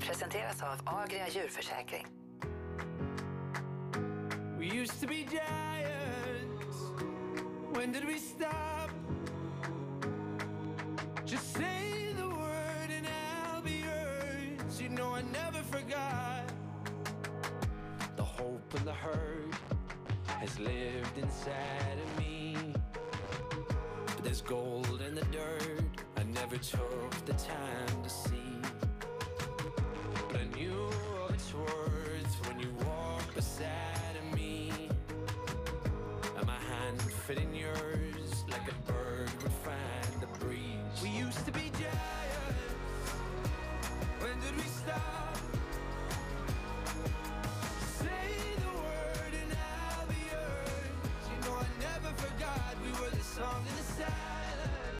Presenteras av Agria djurförsäkring. We used to be giants. When did we stop? Just say the word and I'll be yours. You know I never forgot. The hope and the hurt has lived inside of me. But there's gold in the dirt I never took the time to see. fit in yours